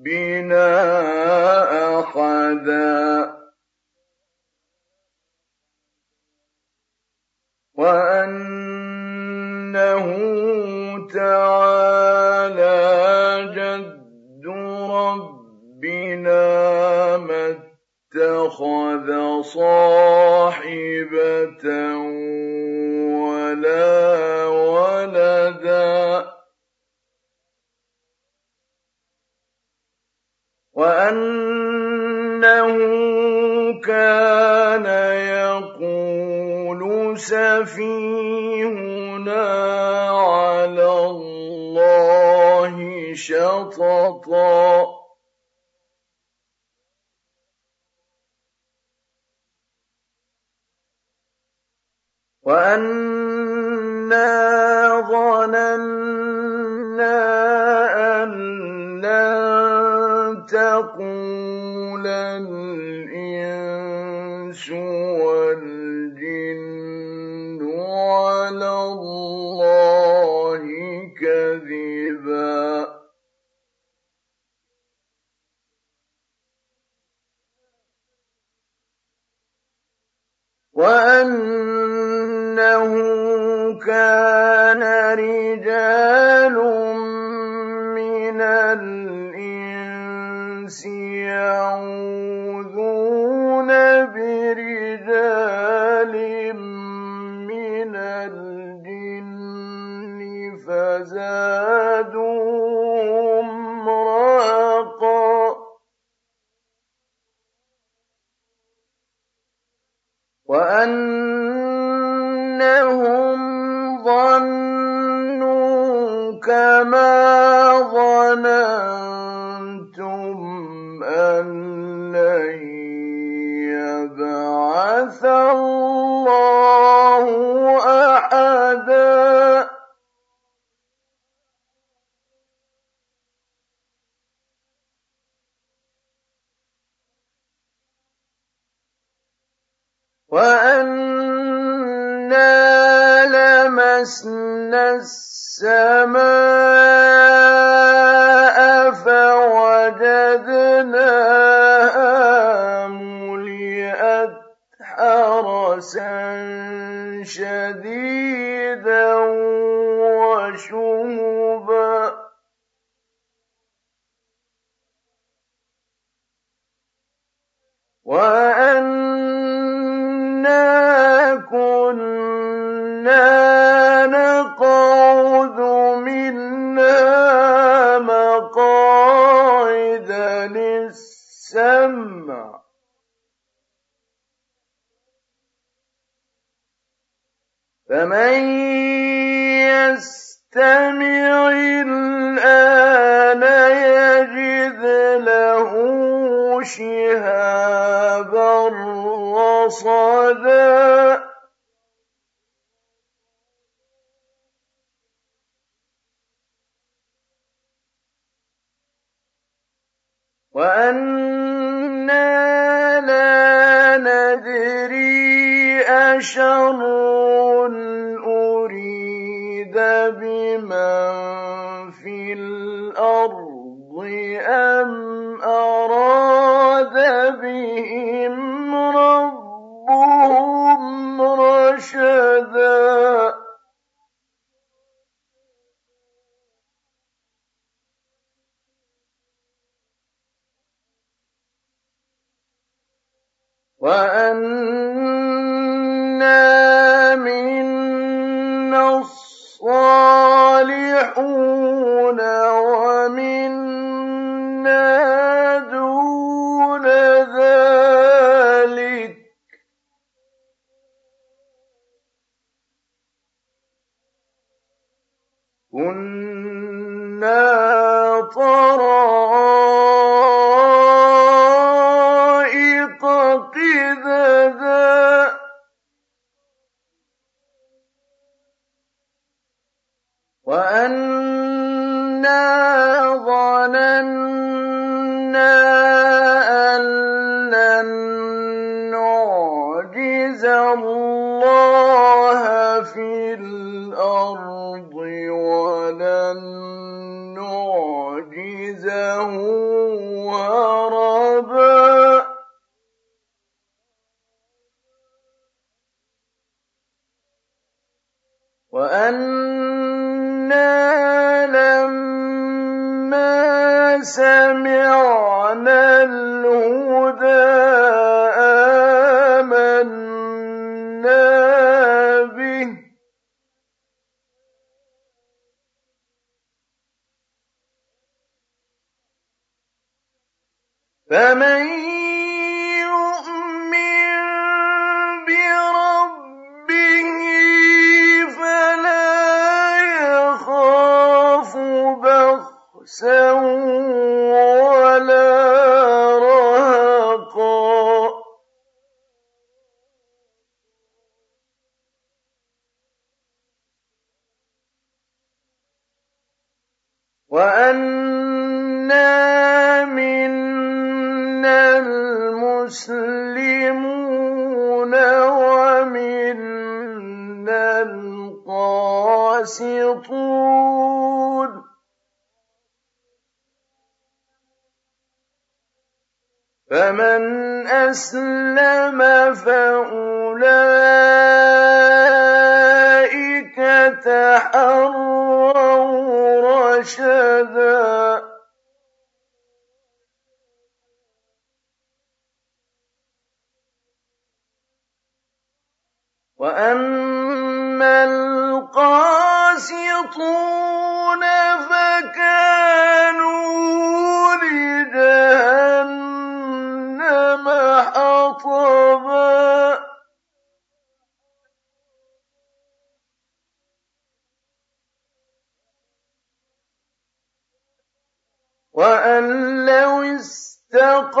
بربنا أحدا وأنه تعالى جد ربنا ما اتخذ صاحبة ولا ولدا وأنه كان يقول سفيهنا على الله شططا. وأنا ظننا لن تقول الإنس والجن على الله كذبا وأنه كان رجال من يعوذون برجال من الجن وأنهم ظنوا كما وأنا لمسنا السماء فوجدناها ملئت حرسا شديدا وشهبا وأنا شهابا رصدا وأنا لا ندري أشر أريد بمن في الأرض أم رشدا وَأَنَّا وَأَنَّا ظَنَنَّا أَن لَّن نُّعْجِزَ اللَّهَ فِي الْأَرْضِ وَلَن نُّعْجِزَهُ هَرَبًا وَأَنَّا سَمِعْنَا الْهُدَىٰ آمَنَّا بِهِ ۖ. فَمَن مِنَّا الْمُسْلِمُونَ وَمِنَّا الْقَاسِطُونَ ۖ فَمَنْ أَسْلَمَ فَأُولَٰئِكَ تَحَرَّوْا رَشَدًا وَأَمَّا الْقَاسِطُونَ فَكَانُوا لِجَهَنَّمَ حَطَبًا وَأَن لَّوِ اسْتَقَامُوا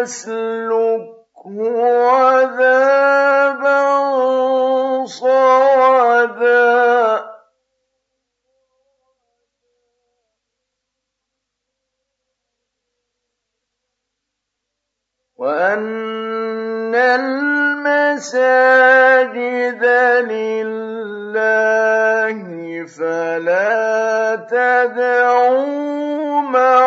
يَسْلُكْهُ عَذَابًا صَعَدًا وَأَنَّ الْمَسَاجِدَ لِلَّهِ فَلَا تَدْعُوا مَعَ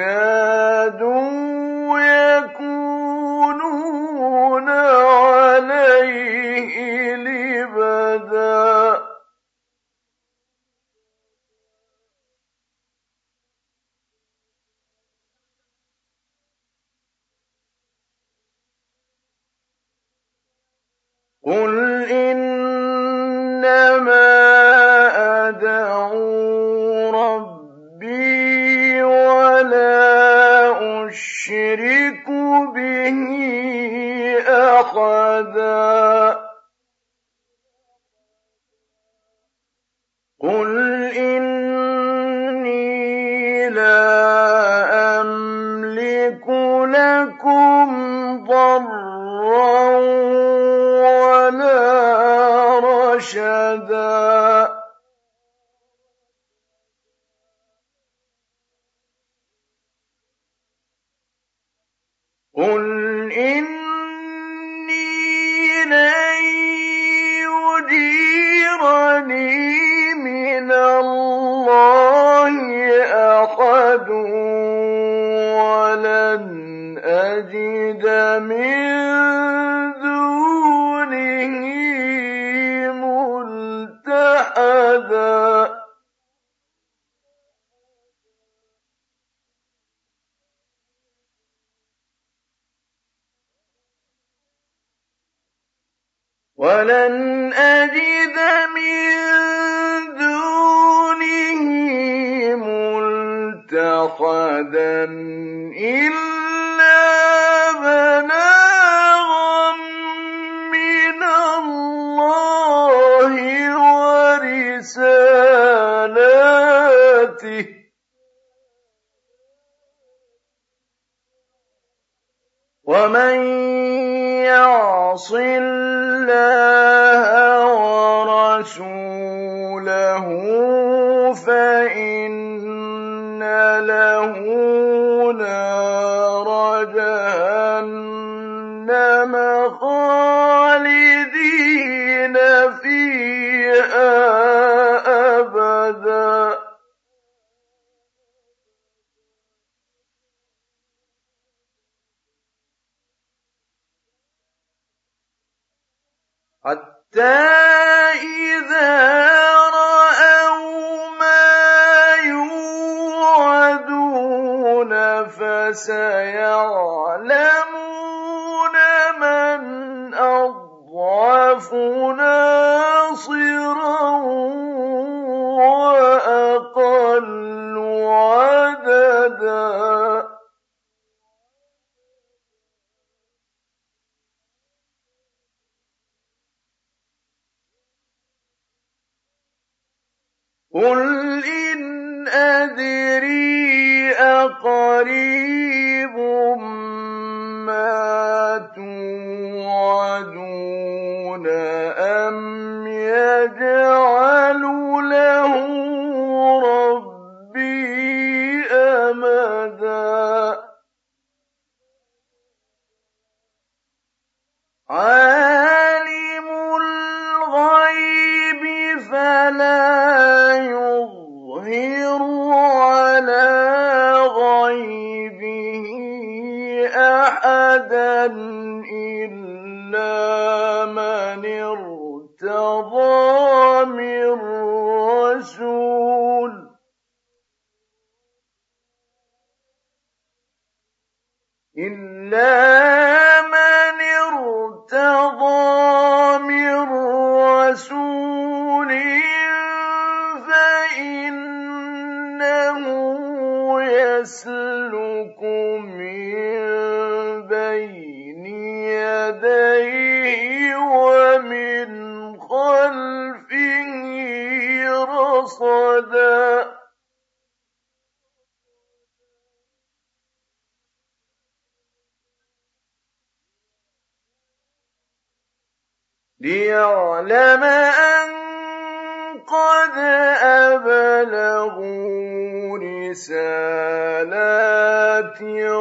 يَدْعُوهُ أَحَدًا قُلْ إِنِّي لَا أَمْلِكُ لَكُمْ ضَرًّا وَلَا رَشَدًا. قُلْ وَلَنْ أَجِدَ مِن دُونِهِ مُلْتَحَدًا إِلَّا بَلَاغًا مِّنَ اللَّهِ وَرِسَالَاتِهِ ۚ. وَمَن يَعْصِ اللَّهَ جَهَنَّمَ خَالِدِينَ فِيهَا أَبَدًا حَتَّىٰ إِذَا فَسَيَعْلَمُونَ مَنْ أَضْعَفُ نَاصِرًا وَأَقَلُّ عَدَدًا. قُلْ إِنْ أَدْرِي أَقَرِيبٌ أَحَدًا إِلَّا مَنِ ارْتَضَىٰ مِن رَّسُولٍ. فَإِنَّهُ يَسْلُكُ ليعلم أن قد أبلغوا رسالات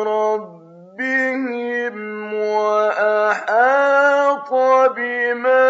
ربهم وأحاط بما